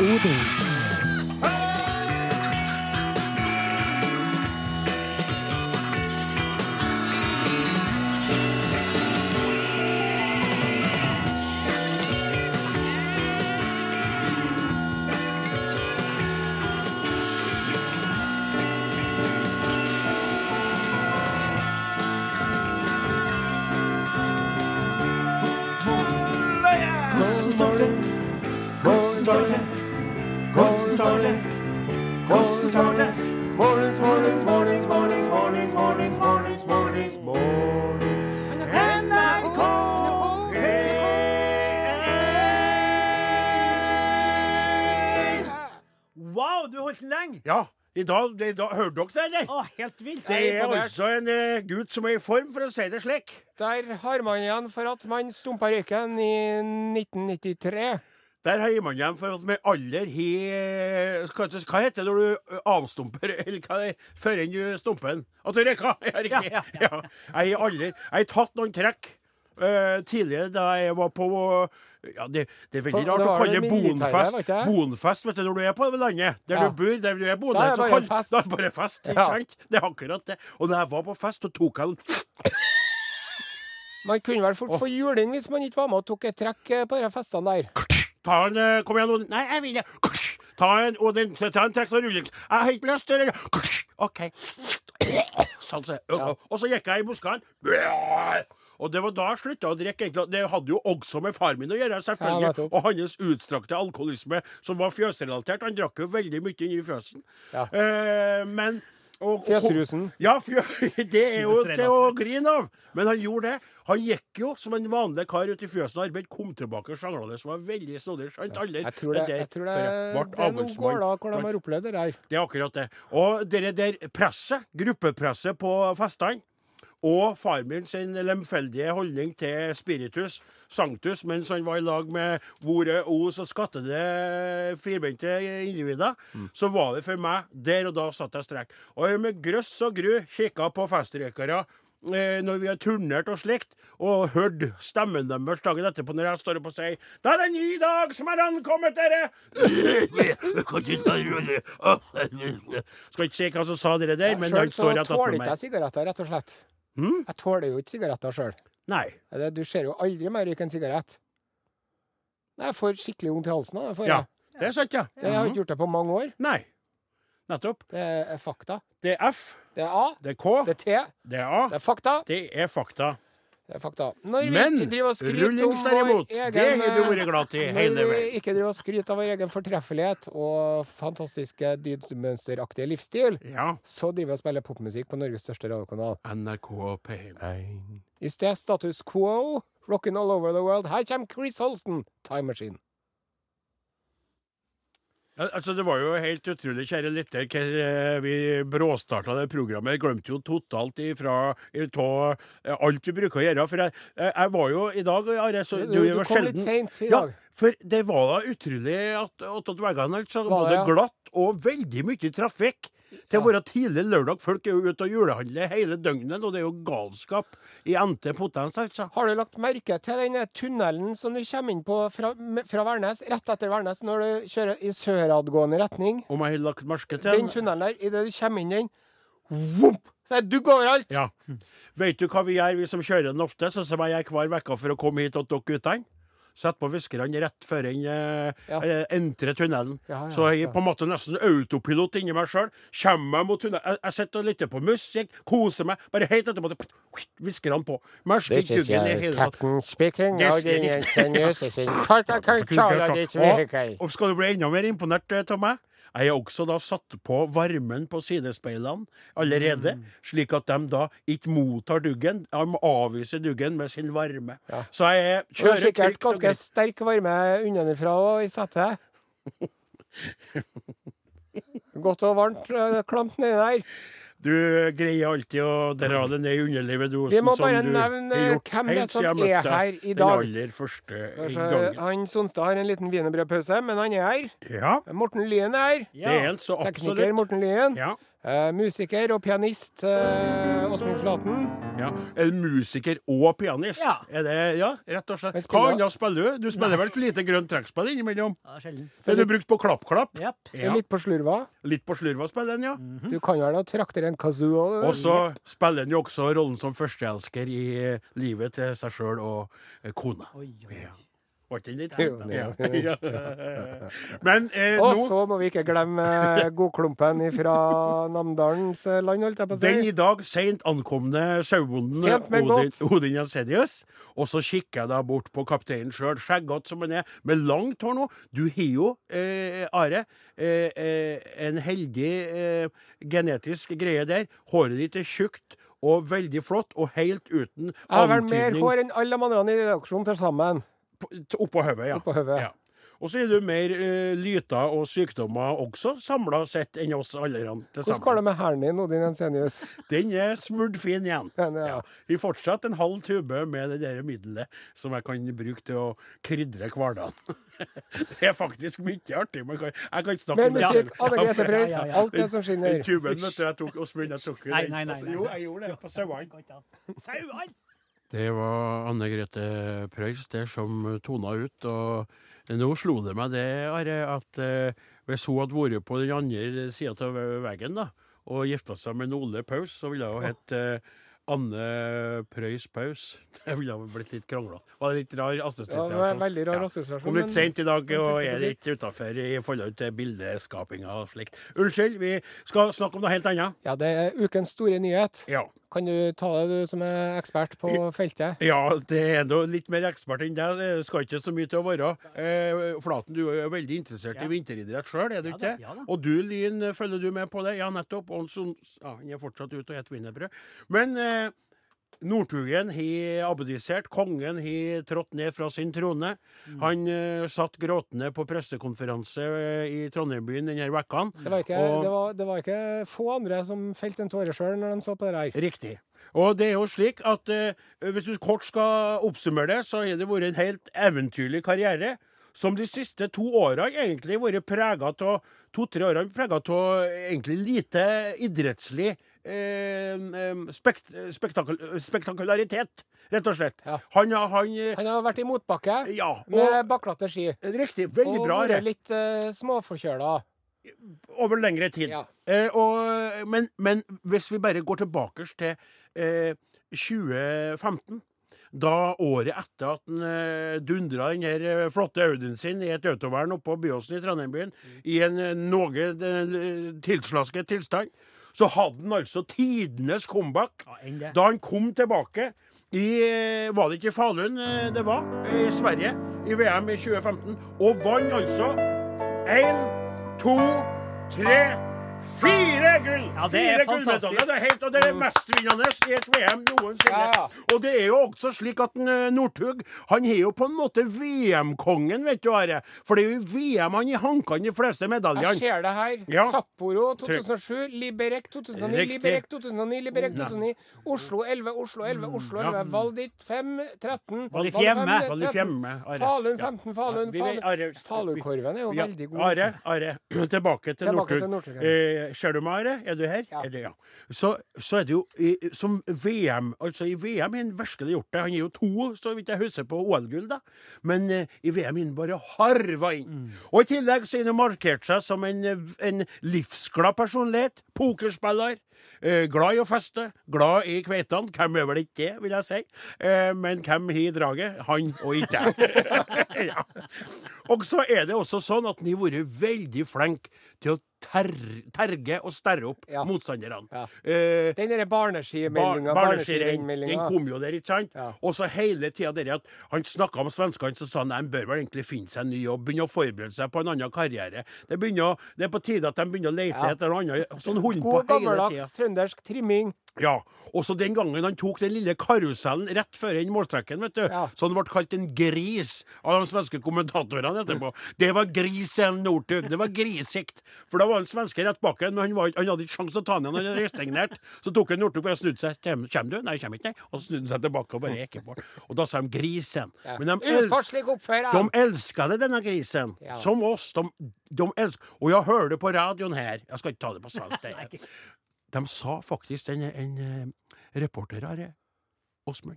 Odin. I dag, det, da, Hørte dere det, eller? Å, helt vilt. Det er altså en uh, gutt som er i form, for å si det slik. Der har man igjen for at man stumpa røyken i 1993. Der har man igjen for at man aller har hva, hva heter det når du avstumper, eller hva det er, før enn du stumper den? At du røyker? Jeg har ikke Ja, ja, Jeg har aldri Jeg har tatt noen trekk eh, tidligere da jeg var på ja, det, det er veldig rart å kalle det bonfest. Bonfest, vet du, når du er på landet. Der Ja. du bor, der du er Da boende. er det så bare kall- fest. Da er det bare fest, Ja. Det er akkurat det. Og da jeg var på fest, så tok jeg den Man kunne vel fort få juling hvis man ikke var med og tok et trekk eh, på de festene der. Ta en eh, Kom igjen. Nei, jeg vil det. Ta en Odin. Ta en trekk og rulling. Jeg har ikke lyst til det. OK. Sånn, så. Og, og så gikk jeg i buskene. Og det var da jeg slutta å drikke. egentlig. Det hadde jo også med far min å gjøre, selvfølgelig. Ja, og hans utstrakte alkoholisme, som var fjøsrelatert. Han drakk jo veldig mye inn i fjøsen. Ja. Eh, men og- og- Fjøsrusen. Ja, fjø, det er jo til å grine av. Men han gjorde det. Han gikk jo som en vanlig kar ut i fjøsen og arbeid, kom tilbake sjanglende, som var veldig snodig. Skjønt aldri. Jeg tror det, der jeg tror det, det er noen gårder hvor de har opplevd det der. Det er akkurat det. Og det der presset, gruppepresset på festene, og far min sin lemfeldige holdning til spiritus, sanctus, mens han var i lag med vore os og skattede firbente individer, så var det for meg Der og da satt jeg strekk. Og jeg med grøss og gru kikka på festrøykere eh, når vi har turnert og slikt, og hørt stemmen deres dagen etterpå når jeg står opp og sier 'Det er en ny dag som er ankommet, dere!' Ikke. Skal ikke si hva som sa dere der, men Sjøl han står rett tåler attmed ikke jeg meg. sigaretter, rett og slett. Hm? Jeg tåler jo ikke sigaretter sjøl. Du ser jo aldri mer røyke en sigarett. Jeg får skikkelig vondt i halsen av det. Ja, det er sant, ja. Det har jeg ikke gjort det på mange år. Nei. Nettopp. Det er fakta. Det er F, Det er A, det er K, det er T, det er A, det er fakta. det er fakta. Det er fakta. Når Men rullings derimot, egen, det har du eh, vært glad til hele veien. Når vi ikke driver og skryter av vår egen fortreffelighet og fantastiske dydsmønsteraktige livsstil, Ja. så driver vi og spiller popmusikk på Norges største radiokanal. NRK P1. I sted status quo, rockin' all over the world. Her kommer Chris Holsten, Time Machine. Altså, Det var jo helt utrolig, kjære lytter, hvor eh, vi bråstarta det programmet. Jeg glemte jo totalt ifra ifra, eh, alt vi bruker å gjøre. For jeg, jeg, jeg var jo i dag Are, så Du, du, du var kom litt seint i Ja, for det var da utrolig at attåt veggene altså, Var både det, ja? glatt og veldig mye trafikk. Til å være tidlig lørdag. Folk er jo ute og julehandler hele døgnet, og det er jo galskap i NT potens, altså. Har du lagt merke til den tunnelen som du kommer inn på fra, fra Værnes, rett etter Værnes, når du kjører i søradgående retning? Om jeg har lagt merke til Den tunnelen der, idet du kommer inn den, vomp, så er det dugg overalt! Ja. Vet du hva vi gjør, vi som kjører den ofte, sånn som jeg gjør hver uke for å komme hit til dere guttene? Sett på viskerne rett før en eh, Ja. eh, entrer tunnelen. Ja, ja, så jeg er på en måte nesten autopilot inni meg sjøl. Kommer jeg mot tunnelen Jeg, jeg sitter og lytter på musikk, koser meg. Bare helt etterpå det- Visker han på. This is your captain speaking. Og, og skal du bli enda mer imponert eh, av meg? Jeg har også da satt på varmen på sidespeilene allerede, Mm. slik at de da ikke mottar duggen. De avviser duggen med sin varme. Ja. Så jeg er kjører sikkert trygt og ganske sterk varme innenfra og i setet. Godt og varmt, eh, klamt nedi der. Du greier alltid å dra det ned i underlivet, du, Vi må som bare du nevne har gjort hvem det er helt som siden jeg er møtte her deg dag Den aller første Kanskje gangen. han Sonstad har en liten wienerbrødpause, men han er her. Ja, Morten Lyen er her. det er han så Tekniker. Morten Lyen. Ja. Eh, musiker og pianist eh, Åsmund Flaten. Ja. Er du musiker og pianist? Ja. Er det, ja, rett og slett. Hva annet spiller du? Du spiller vel et lite grønt trekkspill innimellom? Ja, sjelden. Er du brukt på klapp-klapp? Yep. Ja. litt på slurva. Litt på slurva spiller den, ja. Du kan vel da trakter en kazoo òg? Og så spiller han jo også rollen som førsteelsker i eh, livet til seg sjøl og eh, kona. Oi, oi. Ja. Ikke den litt Jo, ja. Men eh, Og nå så må vi ikke glemme godklumpen fra Namdalens land, holdt jeg på å Den i dag seint ankomne sauebonden Odin. Odin Jensenius. Og så kikker jeg da bort på kapteinen sjøl, skjeggete som han er, med langt hår nå. Du har jo, eh, Are, eh, eh, en heldig eh, genetisk greie der. Håret ditt er tjukt og veldig flott, og helt uten Jeg har vel mer hår enn alle de andre i redaksjonen til sammen. Oppå hodet. Ja. Oppå. Ja. Og så er du mer uh, lyter og sykdommer også, samla sett, enn oss alle til sammen. Hvordan går det med hælen din, Odin Ensenius? Den er smurt fin igjen. Ja, ja. Ja. Vi fortsatt en halv tube med det der middelet som jeg kan bruke til å krydre hverdagen. Det er faktisk mye artig. Man kan, jeg kan snakke Mer det. musikk, Anne Grete Preus, Ja, ja, ja. alt det som Den skinner. tuben, vet du, jeg tok og smurte Nei, nei, nei, Altså. Jo, jeg gjorde det på sauene. Ikke. Sauene! Det var Anne Grete Preus der som tona ut. Og nå slo det meg det, Are, at eh, hvis hun hadde vært på den andre sida av veggen da, og gifta seg med Ole Paus, så ville hun hett eh, Anne Preus Paus. Det ville ha blitt litt kranglete. Var det litt rar assosiasjon? det var veldig rar Ja. assosiasjon. Kom litt seint i dag og er litt utafor i forhold til bildeskapinga og slikt. Unnskyld, vi skal snakke om noe helt annet. Ja, det er ukens store nyhet. Ja. Kan du ta det, du som er ekspert på feltet? Ja, det er nå litt mer ekspert enn deg. Det skal ikke så mye til å være. Eh, Flaten, du er veldig interessert i vinteridrett sjøl, er du ikke? ja da. Og du, Lyn, følger du med på det? Ja, nettopp. Og han, ja, han er fortsatt ute og spiser wienerbrød. Men eh, Northugen har abdisert. Kongen har trådt ned fra sin trone. Mm. Han uh, satt gråtende på pressekonferanse eh, i Trondheim-byen denne uka. Det det, det var ikke få andre som felte en tåre sjøl når de så på det her. Riktig. Og det er jo slik at uh, hvis du kort skal oppsummere det, så har det vært en helt eventyrlig karriere. Som de siste to årene egentlig har vært prega av To-tre årene prega av egentlig lite idrettslig eh, eh, spekt, spektakul, spektakularitet, rett og slett. Ja. Han har han, eh, Han har vært i motbakke Ja. med Og, baklate ski. riktig. Veldig og bra. vært litt uh, småforkjøla. over lengre tid. Ja. Eh, og, men, men hvis vi bare går tilbake til eh, 2015 da året etter at han eh, dundra den her eh, flotte Audien sin i et autovern oppå Byåsen i Trondheimbyen i en eh, noe eh, tilslasket tilstand, så hadde han altså tidenes comeback Ja, da han kom tilbake i Var det ikke i Falun eh, det var? I Sverige. I VM i 2015. Og vant altså én, to, tre Fire gull! Ja, det er Fire gullmedaljer. fantastisk. Det er helt, og det er mestvinnende i et VM noensinne. Ja, ja. Og det er jo også slik at eh, Northug Han er jo på en måte VM-kongen, vet du, Are. For det er jo i VM han har hanka inn de fleste Jeg ser det her. Ja. Sapporo 2007, Liberec 2009, Riktig. Liberec 2009, Liberec 2009. Oslo 11, Oslo 11, Oslo 11. Ja. Valdit 5, 13. Valdit i Fjemme. Valdit Fjemme, Falun 15, Falun. Falunkorven er jo Ja, veldig god. Are, Are, tilbake til Tilbake til Northug. Ser du meg, Are? Er du her? Ja. Er du, ja. Så, så er det jo i, som VM Altså, i VM har han virkelig gjort det. Han er jo to, så vidt jeg husker på, OL-gull, da. Men eh, i VM har han bare harva inn. Og i tillegg så har han markert seg som en, en livsglad personlighet. Pokerspiller. Eh, glad i å feste, glad i kveitene. Hvem er vel ikke det, vil jeg si. Eh, men hvem har draget? Han og ikke jeg. ja. Og så er det også sånn at han har vært veldig flink til å ter terge og sterre opp Ja. motstanderne. Ja. Eh, Den derre barneskimeldinga, Bar- den kom jo der, ikke sant? Ja. Og så hele tida det at han snakka om svenskene, så sa han de bør vel egentlig finne seg en ny jobb, begynne å forberede seg på en annen karriere. Det, begynner, det er på tide at de begynner å lete etter noe annet. Sånn hund på hele tida. gammeldags trøndersk trimming. Ja, og så den gangen han tok den lille karusellen rett før den målstreken, vet du, Ja. så han ble kalt en gris av de svenske kommentatorene etterpå. Det var grisen Northug. Det var grisikt. For da var han svenske rett bak ham, men han, var, han hadde ikke sjanse til å ta ham igjen. Han hadde resignert. Så tok han Northug bare snudde seg. «Kjem- du? Nei, kjem ikke. nei.» Og så snudde han seg tilbake og bare gikk bort. Og da sa de grisen. Ja. Men de elsk, de elska det, denne grisen. Ja. Som oss. De, de elsker Og jeg hører det på radioen her. Jeg skal ikke ta det på svensk. De sa faktisk, en, en eh, reporter her, Åsmund,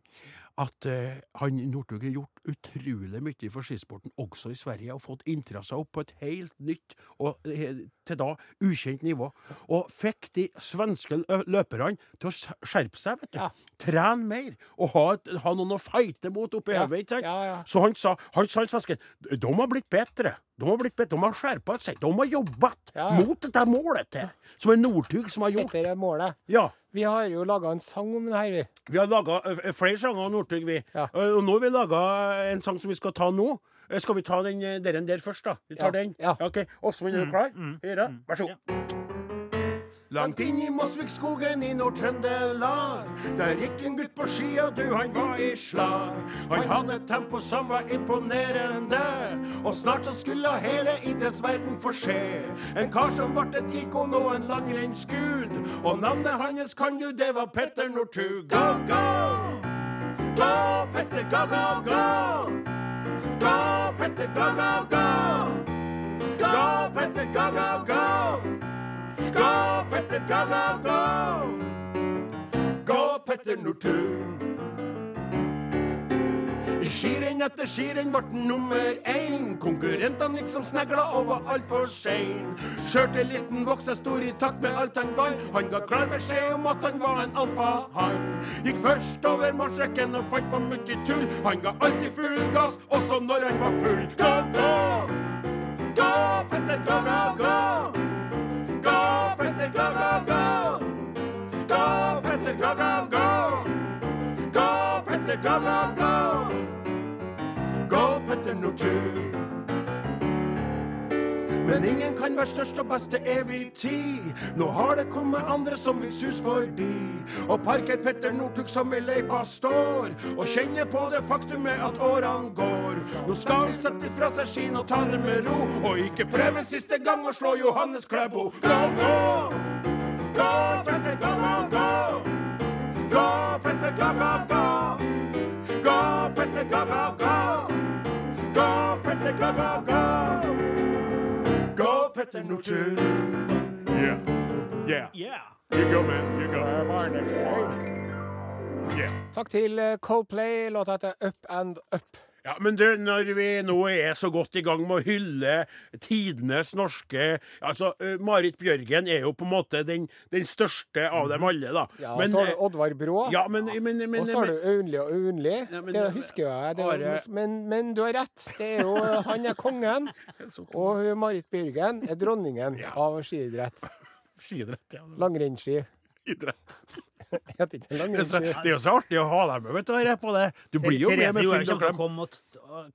at eh, han Northug har gjort utrolig mye for skisporten, også i Sverige, og fått interesser opp på et helt nytt og eh, til da ukjent nivå. Og fikk de svenske løperne til å skjerpe seg, vet du. Ja. Trene mer, og ha, et, ha noen å fighte mot oppi Ja, hodet, ja, ja. Så han sa, han sa svensken, de har blitt bedre. De har blitt bedre, de har skjerpet seg, de har jobbet Ja, mot dette målet til, som er Northug som har gjort. Dette er målet. Ja. Vi har jo laga en sang om det her, vi. Vi har laga flere sanger av Northug, vi. Ja. Eh, Og nå har vi laga en sang som vi skal ta nå. Eh, Skal vi ta den eh, der, der først, da? Vi tar Ja, den? ja. OK. Åsmund, er du klar? Høyre? Vær så god. Langt inn i Mosvikskogen i Nord-Trøndelag. Der gikk en gutt på ski, og du, han var i slag. Han hadde et tempo som var imponerende, og snart så skulle hele idrettsverden få se. En kar som ble et ikon og en langrennsgud. Og navnet hans kan du, det var Petter Northug. Go, go! Go, Petter, go, go, go! Go, Petter, go, go, go! Go, Petter, go, go, gå! Gå, Petter, gå, gå, gå! Gå, Petter Northug. I skirenn etter skirenn ble han nummer én. Konkurrentene gikk som snegler og var altfor sein. Kjørte liten vokse stor i takt med alt han var. Han ga klar beskjed om at han var en alfahann. Gikk først over målstreken og fant på mye tull. Han ga alltid full gass, også når han var full. Gå, gå! Gå, Petter, gå, gå! Gå, Gå, go. gå! Gå, Petter, go, go, go. Gå, Petter Northug. Men ingen kan være størst og best til evig tid. Nå har det kommet andre som vil sus forbi. Og parker Petter Northug som i løypa står. Og kjenner på det faktumet at årene går. Nå skal han sette fra seg skien og ta det med ro. Og ikke prøve siste gang å slå Johannes Klæbo. Gå, gå! Gå, Petter, gå, gå, gå! Gå, Petter, gå, gå, gå! Gå, Petter, gå, gå, gå! Gå, Petter, gå, gå, gå! Gå, Petter Northug. Yeah. Yeah. Yeah. You go, man. You go. Yeah. Takk til eh, Coldplay. Låta heter Up and Up. Ja, men du, når vi nå er så godt i gang med å hylle tidenes norske Altså, Marit Bjørgen er jo på en måte den, den største av dem alle, da. Ja, men, så har du Oddvar Brå. ja, men, men, men, og så har du Aunli og Aunli. Ja, det husker jo jeg. Det var, Bare- men, men du har rett. Det er jo, han er kongen. Og Marit Bjørgen er dronningen Ja. av skiidrett. Skidrett, ja. Langrennsski. Idrett. Det er, jo så artig å ha deg med, vet du, på det. Du blir jo med med full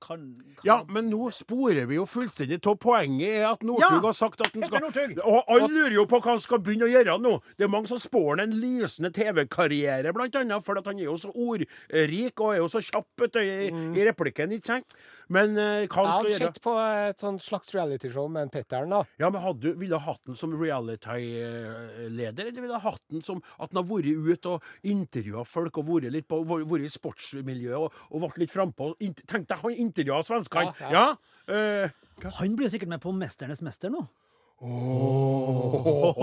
klem. Ja, men nå sporer vi jo fullstendig av. Poenget er at Northug har sagt at han skal Og alle lurer jo på hva han skal begynne å gjøre nå. Det er mange som spår han en lysende TV-karriere, blant annet, for at han er jo så ordrik og er jo så kjapp i replikken, ikke sant? Men eh, hva Jeg han skal gjøre Jeg har sett på et sånt slags realityshow med en Petter'n, da. Ja, men hadde du, Ville du hatt den som reality-leder, eller ville du hatt den som at han har vært ute og intervjua folk og vært litt på, vært i sportsmiljøet og, og vært litt frampå? Tenk deg, han intervjua svenskene! Ja, Ja, eh, Han blir sikkert med på 'Mesternes mester' nå. Åh,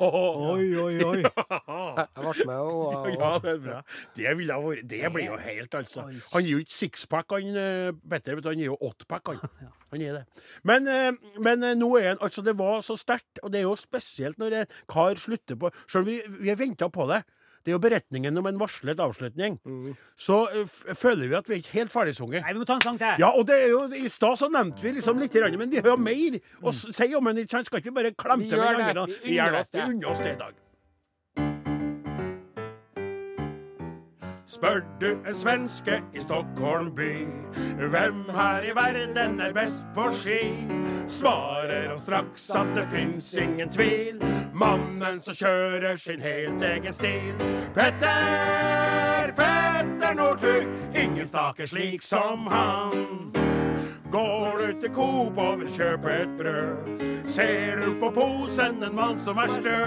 Oi, oi, oi. jeg, ble med og, og Ja, det er bra. Det, ville ha vært, det blir jo helt, altså. Han gir jo ikke sixpack, han eh, Petter. Han gir jo åttpack, han. Han gir det. Men, eh, men eh, nå er han Altså, det var så sterkt, og det er jo spesielt når en kar slutter på Sjøl om vi, vi har venta på det. Det er jo beretningen om en varslet avslutning. Så eh, føler vi at vi er ikke helt ferdigsunget. Nei, vi må ta en sang til. Ja, og det er jo, I stad så nevnte vi liksom litt, men vi har mer å s- si om den. Skal ikke vi bare klemme Vi til gjør med det. andre? Vi gjør oss Vi unner oss det i dag. Spør du en svenske i Stockholm by hvem her i verden er best på ski, svarer han straks at det fins ingen tvil. Mannen som kjører sin helt egen stil. Petter, Petter Northug, ingen staker slik som han. Går du til Coop og vil kjøpe et brød, ser du på posen en mann som er stø.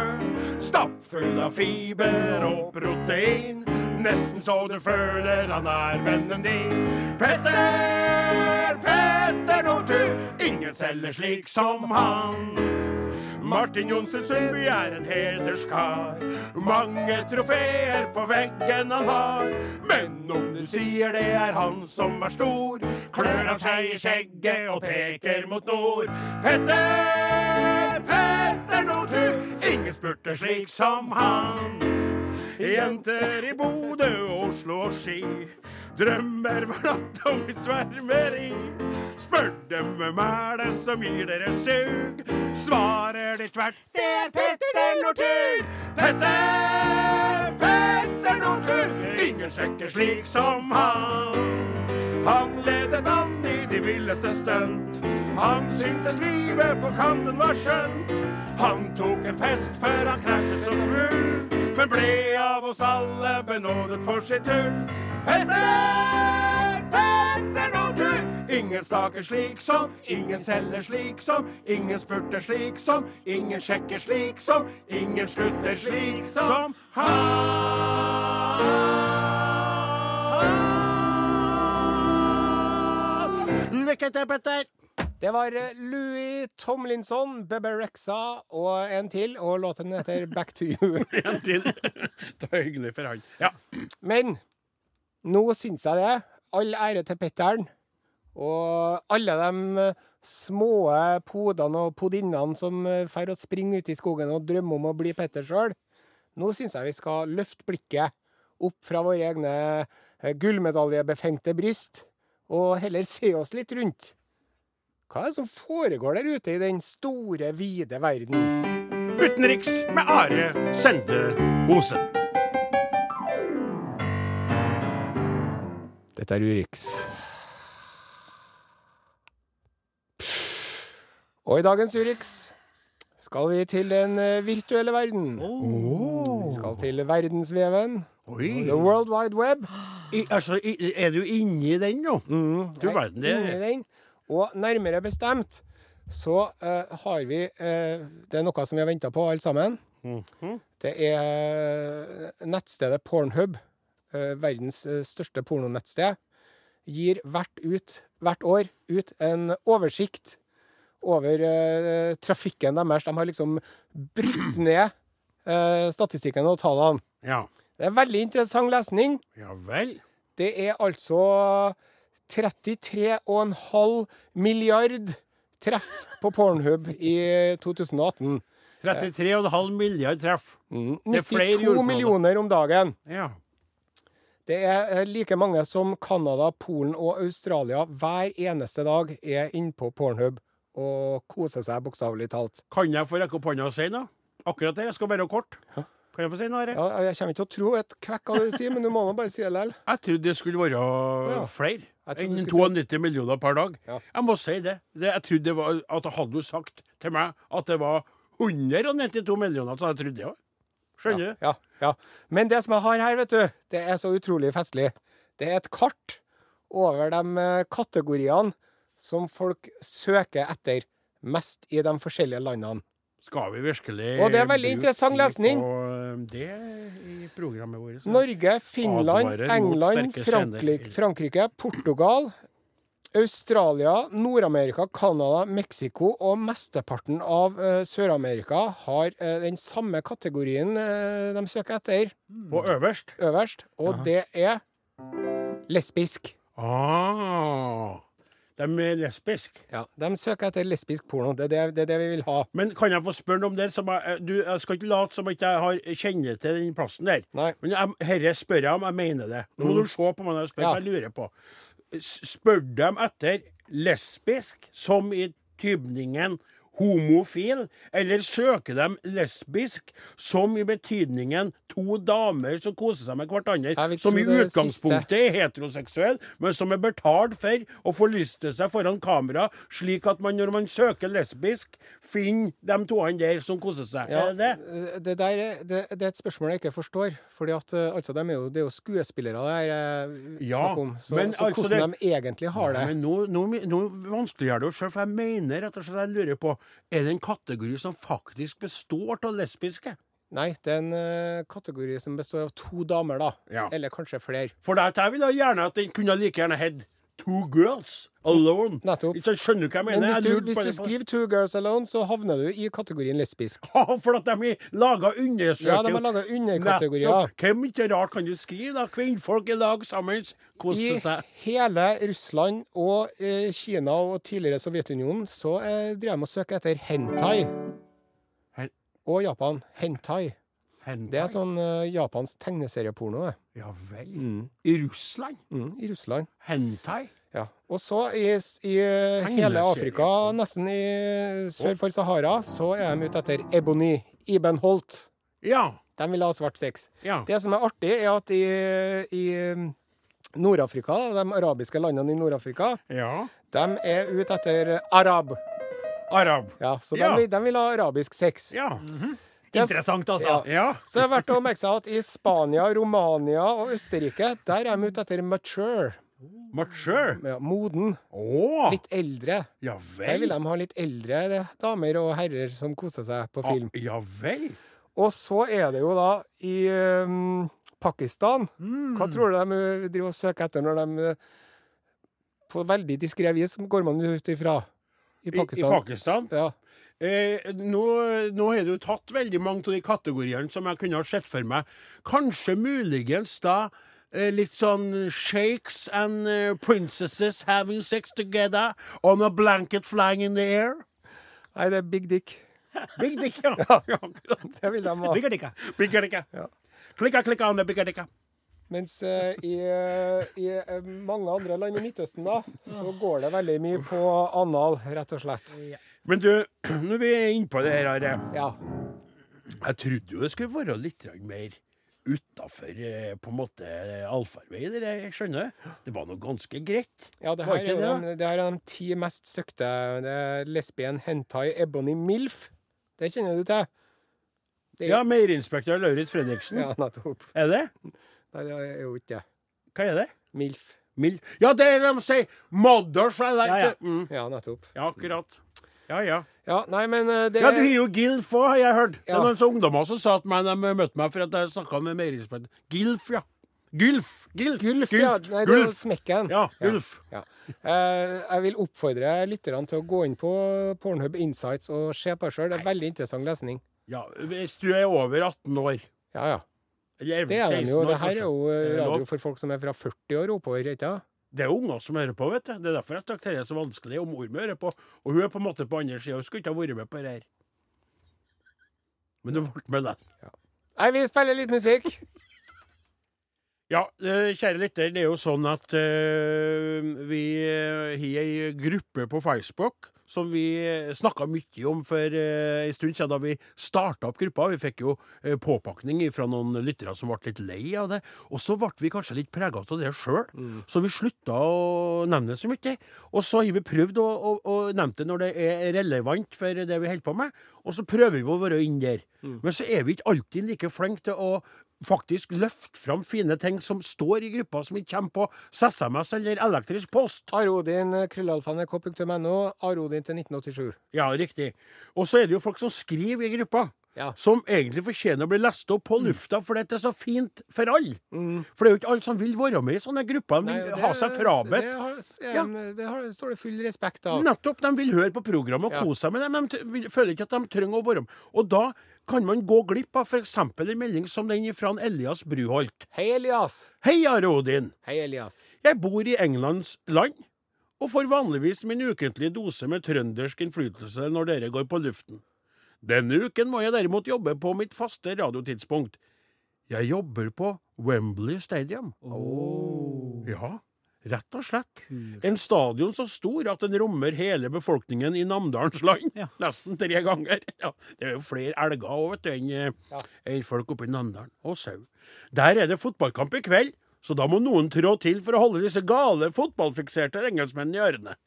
Stappfull av fiber og protein, nesten så du føler han er vennen din. Petter, Petter Northug, ingen selger slik som han. Martin Johnsen Sundby er en hederskar. Mange trofeer på veggen han har. Men om du sier det er han som er stor, klør han seg i skjegget og peker mot nord. Petter, Petter Northug, ingen spurter slik som han. Jenter i Bodø, Oslo og Ski drømmer hver natt om mitt svermeri. Spør dem hvem er det som gir dere sug, svarer de tvert det er Petter Northug. Petter, Petter Northug, ingen sjekker slik som han. Han ledet an i de villeste stunt. Han syntes livet på kanten var skjønt. Han tok en fest før han krasjet så full, men ble av oss alle benådet for sitt tull. Petter, Petter Northug! Ingen staker slik som, ingen selger slik som, ingen spurter slik som, ingen sjekker slik som, ingen slutter slik som han. Lykke til, Petter. Det var eh, Louis Tomlinson, Bebe Rexa og en til, og låten heter Back to You. En til. Det er hyggelig for han. Ja. Men nå syns jeg det. All ære til Petteren. Og alle de eh, små podene og podinnene som eh, å og springer ut i skogen og drømmer om å bli Petter sjøl. Nå syns jeg vi skal løfte blikket opp fra våre egne gullmedaljebefengte bryst, og heller se oss litt rundt. Hva er det som foregår der ute i den store, vide verden? Utenriks med Are Sende Osen. Dette er Urix. Og i dagens Urix skal vi til den eh, virtuelle verden. Vi skal til verdensveven. Oi. The World Wide Web. I, altså, er du inni den nå? Du Jeg er verden, det inni den. Og nærmere bestemt så eh, har vi eh, Det er noe som vi har venta på, alle sammen. Mhm. Det er nettstedet Pornhub, eh, verdens eh, største pornonettsted, gir hvert, ut, hvert år ut en oversikt over eh, trafikken deres. De har liksom brutt ned eh, statistikken og tallene. Ja. Det er veldig interessant lesning. Ja vel. Det er altså 33,5 milliard treff på Pornhub i 2018. 33,5 milliard treff. Mm. Det er flere 92 millioner om dagen. Ja. Det er eh, like mange som Canada, Polen og Australia hver eneste dag er inne på Pornhub og koser seg, bokstavelig talt. Kan jeg få rekke opp hånda og si noe? Akkurat det. Jeg skal være kort. Kan jeg få si noe? Are? Ja, jeg kommer ikke til å tro et kvekk av det du sier, men du må nå bare si det likevel. Jeg trodde det skulle være Ja. flere enn du skulle 92 millioner per dag. Ja. Jeg må si det. det jeg trodde det var, at Hadde du sagt til meg at det var 192 millioner, så hadde jeg trodd det òg. Skjønner du? Ja, ja. Men det som jeg har her, vet du, det er så utrolig festlig. Det er et kart over de eh, kategoriene som folk søker etter mest i de forskjellige landene. Skal vi virkelig Og det er veldig interessant lesning. på, det i programmet vårt? Norge, Finland, England, Frankrike. Frankrike, Portugal, Australia, Nord-Amerika, Canada, Mexico og mesteparten av uh, Sør-Amerika har uh, den samme kategorien uh, de søker etter, På øverst? øverst, og Aha. det er lesbisk. Ah, de er lesbiske. Ja, De søker etter lesbisk porno. Det er det, det, er det vi vil ha. Men kan jeg få spørre noe om det? Som jeg, du, jeg skal ikke late som at jeg har kjenner til den plassen der. Nei. Men dette spør jeg om jeg mener det. Nå må Mm. du se på meg når jeg spør, Ja. jeg lurer på. Spør de etter lesbisk, som i tybningen homofil, eller søker de lesbisk, som i betydningen to damer som koser seg med hverandre, som i utgangspunktet er heteroseksuell, men som er betalt for å forlyste seg foran kamera, slik at man når man søker lesbisk, finner de toene der som koser seg. Ja, Er det det? eh, der, er- det, det er et spørsmål jeg ikke forstår. Fordi at eh, altså, de er jo, det er jo skuespillere det er eh, Ja, snakk om. Så, men så altså hvordan det- de egentlig har det. Men nå, nå, nå vanskeliggjør det jo sjøl, for jeg mener rett og slett jeg lurer på Er det en kategori som faktisk består av lesbiske? Nei, det er en uh, kategori som består av to damer, da. Ja. Eller kanskje flere. For det vil jeg gjerne at den kunne like gjerne hett Two girls alone. Nettopp. Ikke Skjønner du hva jeg Men hvis du, jeg hvis du skriver 'Two Girls Alone', så havner du i kategorien lesbisk. Ja, For at de har laga undersøkelser. Ja, de har laga underkategorier. Nettopp. Hvem ikke rart kan du skrive, da? Kvinnfolk i lag sammen, I kose seg. hele Russland og eh, Kina og tidligere Sovjetunionen så eh, driver de og søker etter hentai. Hen- Og Japan. Hentai. Hentai. Det er sånn uh, japansk tegneserieporno, det. Ja vel. I Russland? Mm, I Russland. Hentai? Ja. Og så i, i eh, hele Afrika, nesten i sør for Sahara, så er de ute etter Ebony. Iben Holt. Ja. De vil ha svart sex. Ja. Det som er artig, er at i, i Nord-Afrika, de arabiske landene i Nord-Afrika, ja. de er ute etter arab. Arab. Ja, så de, Ja. vil- de vil ha arabisk sex. Ja. Mm s- Interessant, altså. Ja. Så det er verdt å merke seg at i Spania, Romania og Østerrike, der er de ute etter mature. Mature. Ja, moden. Oh. Litt eldre. Ja vel. Der vil de ha litt eldre det, damer og herrer som koser seg på film. Ah, Ja vel. Og så er det jo da i um, Pakistan Hva tror du de uh, driver og søker etter når de uh, På veldig diskré vis går man ut ifra. I I- i Pakistan. Pakistan? Ja. Eh, nå, nå har du tatt veldig mange av de kategoriene som jeg kunne ha sett for meg. Kanskje muligens da eh, litt sånn shakes and eh, princesses having sex together on a blanket flying in the air. Nei, det er Big Dick. Big dick, ja. ja akkurat. Det vil de ha. Bigger Dicka. Bigger Dicka. Ja. Klikka, klikka on the Bigger Dicka. Mens eh, i, uh, i uh, mange andre land i Midtøsten, da, så går det veldig mye på anal, rett og slett. Men du, når vi er inne på det her, Are. Ja. Jeg trodde jo det skulle være litt mer utafor måte allfarvei. det der, Jeg skjønner. Det var noe ganske greit. Ja, det her, er det, de, det her er de ti mest søkte. Det er lesbien, hentai, ebony, milf. Det kjenner du til? Det, Ja, Meierinspektør Lauritz Fredriksen. ja, nettopp. Er det? Nei, det er jo ikke det. Hva er det? Milf. Milf. Ja, det er det de sier! Mothers I like Ja, ja. Mm. Ja, nettopp. Ja, akkurat. Ja, ja. Ja, nei, men eh, det Ja, du har jo Gilf òg, har jeg hørt. Det Ja. er noen ungdommer som sa at meg, de møtte meg for at jeg snakka med meieriinspektør. Gilf, ja. Gulf. Gulf. Gulf, ja. Nei, det er smekken. Ja, Gulf. Ja. Eh, jeg vil oppfordre lytterne til å gå inn på Pornhub Insights og se på det sjøl. Det er veldig interessant lesning. Ja, hvis du er over 18 år. Ja, ja. Eller Det er de 16 jo. år, Det her er jo eh, Er det radio for folk som er fra 40 år oppover, ikke sant? Det er unger som hører på, vet du. Det er derfor jeg snakker dette så vanskelig. Og mor mi hører på. Og hun er på en måte på andre sida. Hun skulle ikke ha vært med på det her. Men du ble med den. Nei, vi spiller litt musikk. Ja, eh, kjære lytter, det er jo sånn at uh, vi eh, har ei gruppe på Facebook som vi snakka mye om for uh, en stund siden da vi starta opp gruppa. Vi fikk jo eh, påpakning fra noen lyttere som ble litt lei av det. Og så ble vi kanskje litt prega av det sjøl, så vi slutta å nevne det så mye. Og så har vi prøvd å, å, å nevne det når det er relevant for det vi holder på med, og så prøver vi å være inn der. Men så er vi ikke alltid like flinke til å faktisk løfte fram fine ting som står i gruppa, som ikke kommer på SMS eller elektrisk post. Arodin, eh, krøllalfa.nrk.no. Arodin til 1987. Ja, riktig. Og så er det jo folk som skriver i gruppa. Ja. Som egentlig fortjener å bli lest opp på lufta, for det er så fint for alle. For det er jo ikke alle som vil være med i sånne grupper. De Nei, vil det- ha seg frabedt. Det, har, Ja. det har, står det full respekt av. Nettopp. De vil høre på programmet og Ja. kose seg med det, men de føler ikke at de trenger å være med. Og da kan man gå glipp av f.eks. en melding som den fra Elias Bruholt. Hei, Elias. Hei, Are Odin. Hei, Elias. Jeg bor i Englands land, og får vanligvis min ukentlige dose med trøndersk innflytelse når dere går på luften. Denne uken må jeg derimot jobbe på mitt faste radiotidspunkt. Jeg jobber på Wembley Stadium. Ja, rett og slett. En stadion så stor at den rommer hele befolkningen i Namdalens land. Ja. Nesten tre ganger. Ja, det er jo flere elger òg, vet du, enn ja. en folk oppe i Namdalen. Og sau. Der er det fotballkamp i kveld, så da må noen trå til for å holde disse gale fotballfikserte engelskmennene i ørene.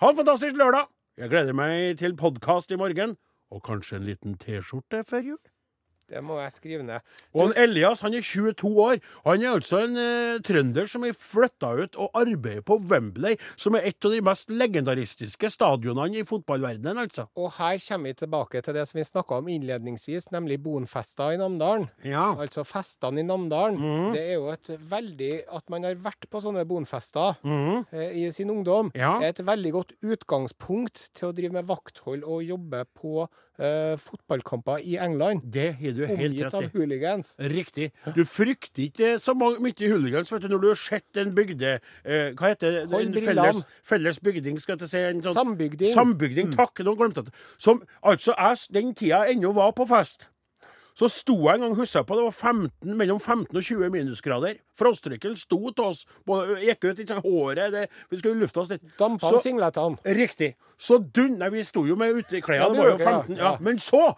Ha en fantastisk lørdag! Jeg gleder meg til podkast i morgen, og kanskje en liten T-skjorte før jul. Det må jeg skrive ned. Og han Elias han er 22 år. Han er altså en eh, trønder som er flytta ut og arbeider på Wembley, som er et av de mest legendaristiske stadionene i fotballverdenen, altså. Og her kommer vi tilbake til det som vi snakka om innledningsvis, nemlig bonfesta i Namdalen. Ja. Altså festene i Namdalen. Mm. Det er jo et veldig At man har vært på sånne bonfester mm. eh, i sin ungdom, Ja. er et veldig godt utgangspunkt til å drive med vakthold og jobbe på eh, fotballkamper i England. Det har du helt Omgitt av i. hooligans. Riktig. Du frykter ikke så mange- mye hooligans vet du, når du har sett en bygde... Eh, hva heter det? En felles, felles bygding, skal jeg si. En sånn, Sambygding. Sambygding. Takk, nå glemte jeg det. Som altså jeg den tida ennå var på fest. Så sto jeg en gang, husker jeg på, det var 15, mellom 15 og 20 minusgrader. Frostrykkel sto til oss. Både, gikk ut, ikke håret det, Vi skulle lufte oss litt. Dampa Så- av singletene. Riktig. Så dun... Nei, vi sto jo med uteklærne, Ja, det var jo 15. ja. Ja. Ja. Men så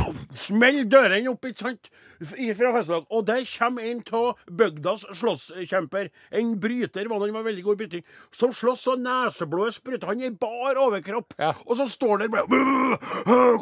pum, smell dørene opp, ikke sant? Fra festlag. Og der kommer en av bygdas slåsskjemper. En bryter, var han, var veldig god i bryting. Som slåss så neseblodet spruter. Han er i bar overkropp. Ja. Og så står han der bare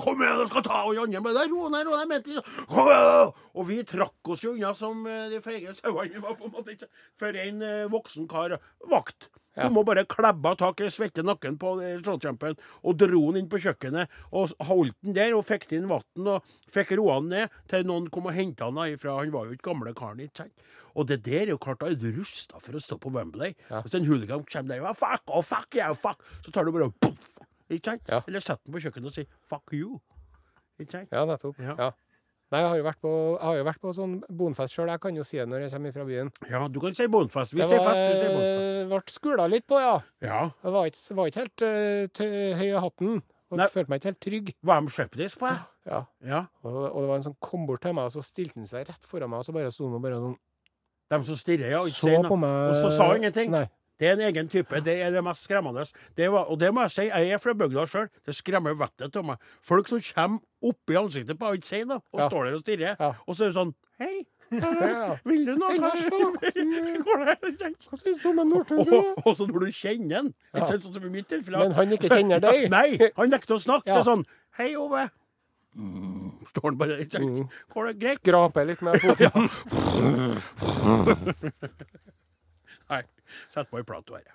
Kom igjen, jeg skal ta Og andre bare Ro ned, ro ned. Og vi trakk oss jo unna som eh, de feige sauene vi var, på en måte. ikke? For en eh, voksen kar vakt. Kom og bare klebba tak i svette nakken på eh, slåsskjempen og dro han inn på kjøkkenet. Og holdt han der og fikk inn vann og fikk roa han ned til noen kom og henta han ifra. Han var jo ikke gamle karen, ikke sant. Og det der er jo klart, da er du rusta for å stå på Wembley. Ja. Hvis en hooligan kommer der og fuck, oh, fuck, yeah, fuck, så tar du bare og ikke sant? Ja. Eller setter den på kjøkkenet og sier fuck you. Ikke sant? Ja, nettopp. Ja. Ja. Nei, jeg har jo vært på, jo vært på sånn bonfest sjøl. Jeg kan jo si det når jeg kommer fra byen. Ja, du kan si Bonfest. Vi sier fest, du sier Bonfest. eh, ble skula litt på, ja. Ja. Jeg var ikke, var ikke helt uh, høy i hatten. Og Nei. følte meg ikke helt trygg. Var de skeptiske på deg? Ja. Ja. Og, og det var en som kom bort til meg, og så stilte han seg rett foran meg, og så bare sto han og bare sånn De som stirrer, ja. Ikke Så sier på noe. meg Og så sa han ingenting. Nei. Det er en egen type. Det er det mest skremmende. Det var, og det må jeg si, jeg er fra bygda sjøl. Det skremmer vettet av meg. Folk som kommer opp i ansiktet på ikke sier og Ja. står der og stirrer. Ja. Og så er det sånn Hei, vil du noe? Hva syns du om en Northug? og så når du kjenner han, Ja. sånn som i mitt tilfelle Men han ikke kjenner deg? Nei, han nekter å snakke. Det er sånn Hei, Ove. Mm, står han bare. Mm. Går det greit? Skraper litt med foten. Nei. Sett på ei plate bare.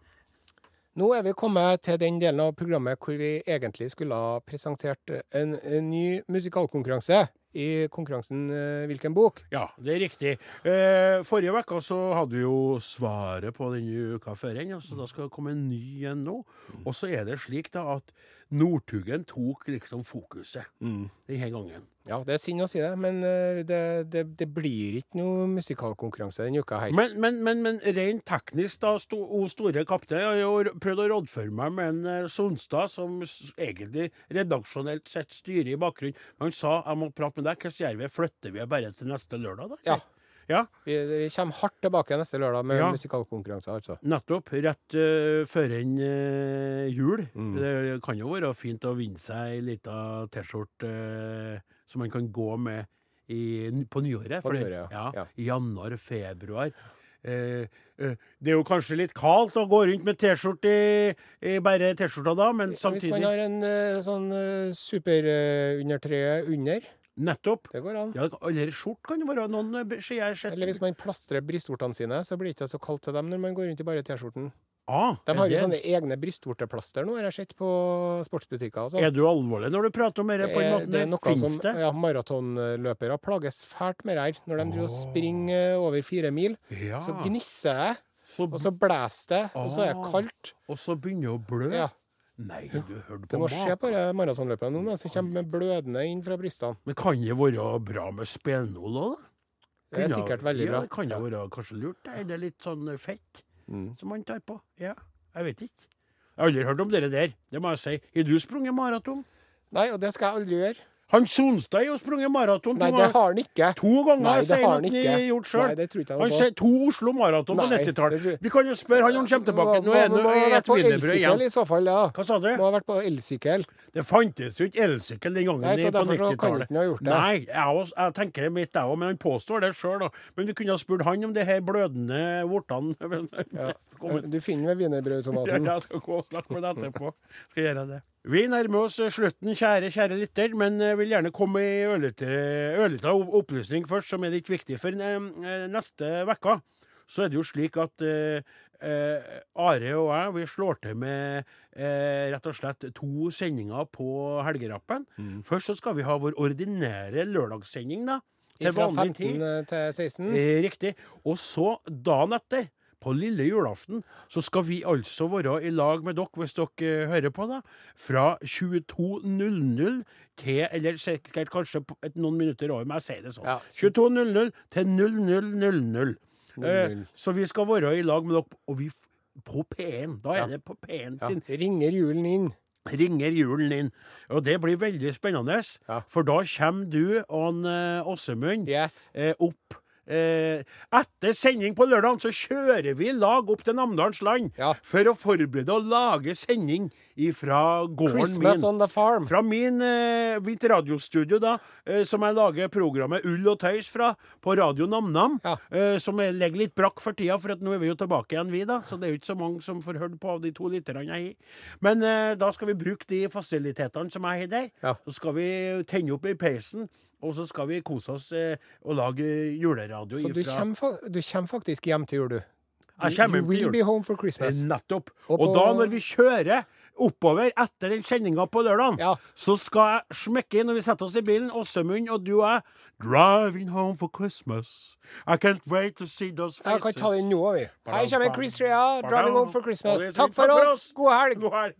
Nå er vi kommet til den delen av programmet hvor vi egentlig skulle ha presentert en, en ny musikalkonkurranse. I konkurransen eh, Hvilken bok? Ja, det er riktig. Eh, forrige uke så hadde vi jo svaret på denne uka før igjen, så da skal det komme en ny en nå. Og så er det slik da at Northugen tok liksom fokuset denne gangen. Ja, det er synd å si det, men eh, det, det, det blir ikke noe musikalkonkurranse denne uka her. Men, men, men, men rent teknisk, da, sto, o store kaptein Jeg har jo prøvd å rådføre meg med en eh, Sonstad, som egentlig redaksjonelt sett styrer i bakgrunnen. Han sa jeg må prate med deg. Hvordan gjør vi? Flytter vi bare til neste lørdag, da? Ja. Ja. Vi, vi kommer hardt tilbake neste lørdag med Ja. musikalkonkurranse, altså. Nettopp. Rett uh, før en eh, jul. Mm. Det kan jo være fint å vinne seg ei lita T-skjorte uh, som man kan gå med i, på nyåret. På nyåret, ja. Ja. Januar, februar. Eh, det er jo kanskje litt kaldt å gå rundt med T-skjorte i, i bare T-skjorta da, men samtidig Hvis man har en eh, sånn uh, superundertrøye under, Nettopp. det går an. Ja, eller skjort kan jo være noen eh, skjer sett. Eller hvis man plastrer brystvortene sine, så blir det ikke så kaldt til dem når man går rundt i bare T-skjorten. ah, De har jo sånne egne brystvorteplaster nå, har jeg sett på sportsbutikker. sånn. Er du alvorlig når du prater om dette? på en Det er, måte? det er noe Finns som det? ja, maratonløpere plages fælt med det her. Når de driver og springer over fire mil, Ja. så gnisser det, Så, og så blåser det, og så er det kaldt. og så begynner det å blø? Ja, Nei, du hørte Det på må skje mat. på de maratonløperne nå, som kommer med blødende inn fra brystene. Men kan det være bra med spenol òg, da? Det er sikkert veldig ja, bra. Det kan det være kanskje lurt. Er det litt sånn fett Mm. som man tar på? Ja, jeg vet ikke. Jeg har aldri hørt om dere der, det må jeg si. Har du sprunget maraton? Nei, og det skal jeg aldri gjøre. Han Sonstad har jo sprunget maraton Nei, det har han ikke. to ganger, Nei, det sier har han at ikke. gjort selv. Nei, det tror ikke Han på. sier to Oslo Maraton på Nei, 90-tallet. tror- Vi kan jo spørre han når han kommer tilbake. Nå er Må- må ha det vært et på wienerbrød igjen. i så fall, ja. Hva sa du? Må ha vært på elsykkel. Det fantes jo ikke elsykkel den gangen Nei, så i- på derfor så kan 90-tallet. ikke han ha gjort det. Nei, jeg, også, jeg tenker mitt, jeg òg, men han påstår det sjøl, da. Men vi kunne ha spurt han om det her blødende vortene. Ja. Kom- Du finner Ja, wienerbrødautomaten. jeg skal gå og snakke med deg etterpå. Skal gjøre det. Vi nærmer oss eh, slutten, kjære kjære lytter, men vil gjerne komme med ei ørlite opplysning først, som er litt viktig. For eh, eh, neste uke så er det jo slik at eh, eh, Are og jeg vi slår til med eh, rett og slett to sendinger på Helgerappen. Først så skal vi ha vår ordinære lørdagssending, da. Til Fra vanlig tid. 15 til 16. Eh, riktig. Og så dagen etter, på lille julaften, så skal vi altså være i lag med dere, hvis dere eh, hører på, da, fra 22.00 til Eller sikkert kanskje et, noen minutter over, men jeg sier det sånn. Ja. 22.00 til 00.00. Eh, 00. så vi skal være i lag med dere, og vi på P1. Da er Ja. det på P1 Ja. Ringer julen inn. ringer julen inn. Og det blir veldig spennende, Ja. for da kommer du og eh, Åsemund Yes. eh, opp. Eh, etter sending på lørdag så kjører vi i lag opp til Namdalens land Ja. for å forberede og lage sending fra gården Christmas min. on the farm. Fra min eh, mitt radiostudio, da, eh, som jeg lager programmet Ull og tøys fra, på Radio NamNam. Ja. Eh, som er- ligger litt brakk for tida, for at nå er vi jo tilbake igjen, vi, da. Så det er jo ikke så mange som får hørt på av de to lytterne jeg har. Men eh, da skal vi bruke de fasilitetene som jeg har der. Ja. Så skal vi tenne opp i peisen, og så skal vi kose oss eh, og lage juleradio Så du kommer, du kommer faktisk hjem til jul, du. Jeg kommer you hjem til will jul. be home for Christmas. Nettopp. Og Og, da, når vi kjører oppover etter den sendinga på lørdag, Ja. så skal jeg smekke inn når vi setter oss i bilen, Åsemund og du og jeg, 'Driving home for Christmas'. I can't wait to see those faces. Jeg kan ta den nå, vi. Her kommer Chris Rea, 'Driving Home for Christmas'. Takk for oss. God helg. God helg.